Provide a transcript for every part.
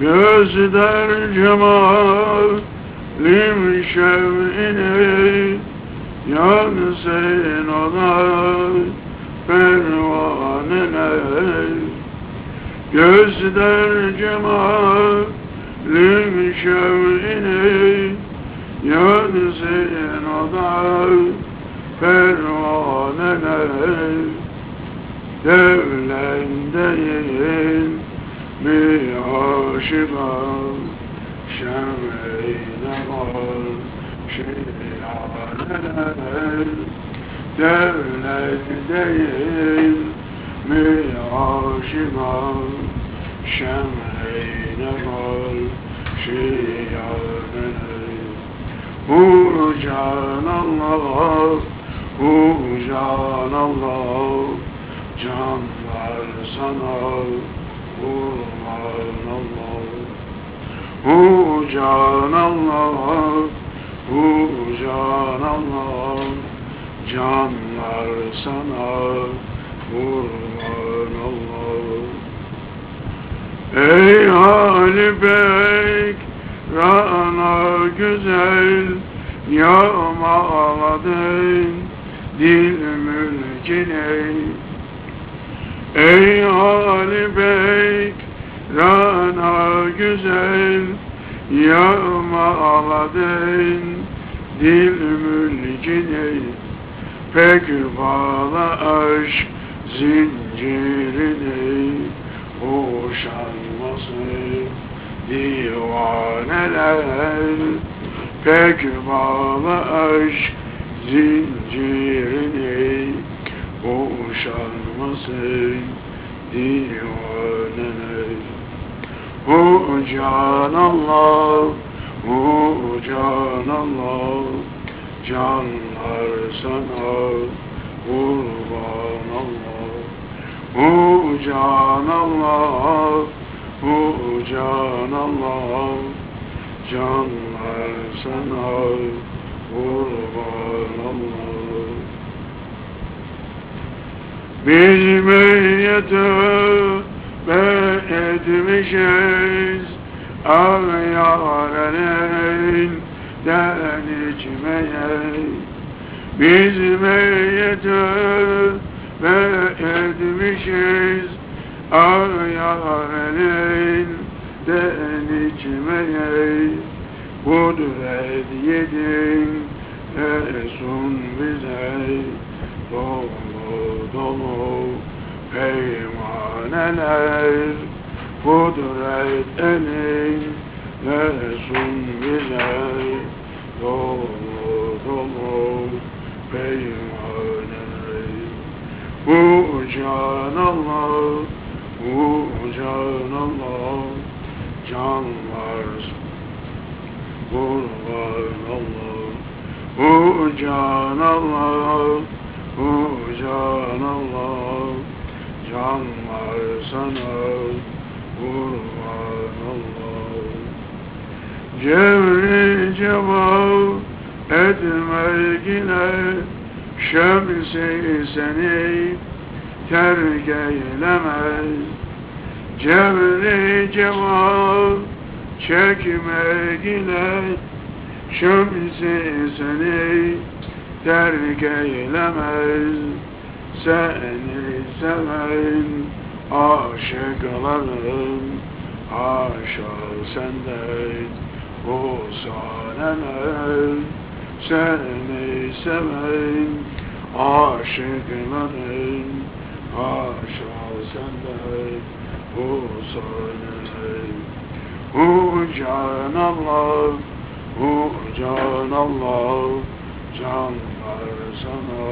Gözler cemalim şevini Yansın ona pervanene. Gözler cemalim şevini Yansın ona pervanene. Devlendeyim bir aşığa Şemreyne var şiyaneler Devlendeyim bir aşığa Şemreyne var şiyaneler Hu can Allah Hu Allah Canlar sana Hu can Allah Hu can Allah Canlar sana kurban Allah Ey Ali Bey Rana güzel Yağmaladın Dil mülkine Ey Ali Rana güzel Yağmaladın Dil mülkine Pek bağla aşk zincirini Boşanmasın divaneler. Pek bağla aşk zincirini Boşanmasın divaneler Hu can Allah Hu can Allah Canlar sana kurban Allah. Hu can Allah Hu can Allah Canlar sana kurban Allah. Biz meyyete etmişiz. Ağyarenin den içmeye. Biz meyyete etmişiz. Ağyarenin den içmeye. Kudret yedin Esun bize. Dolu dolu peymaneler Kudret elin Esun bize dolu peymaneler Bu can Allah Bu can Allah Canlar kurban Allah. Hu can Allah Hu can Allah Canlar sana kurban Allah. Cevri cevap etmekine Şemsi seni terk eylemez Cevri cevap çekmek ile şemsi seni terk eylemez seni seven aşıkların haşa senden husaneler seni seven aşıkların haşa senden husaneler Hu can Allah, Hu can Allah, canlar sana.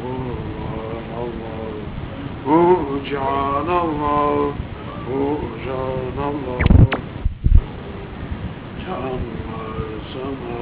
Kurban Allah. Hu can Allah, Hu can Allah, canlar sana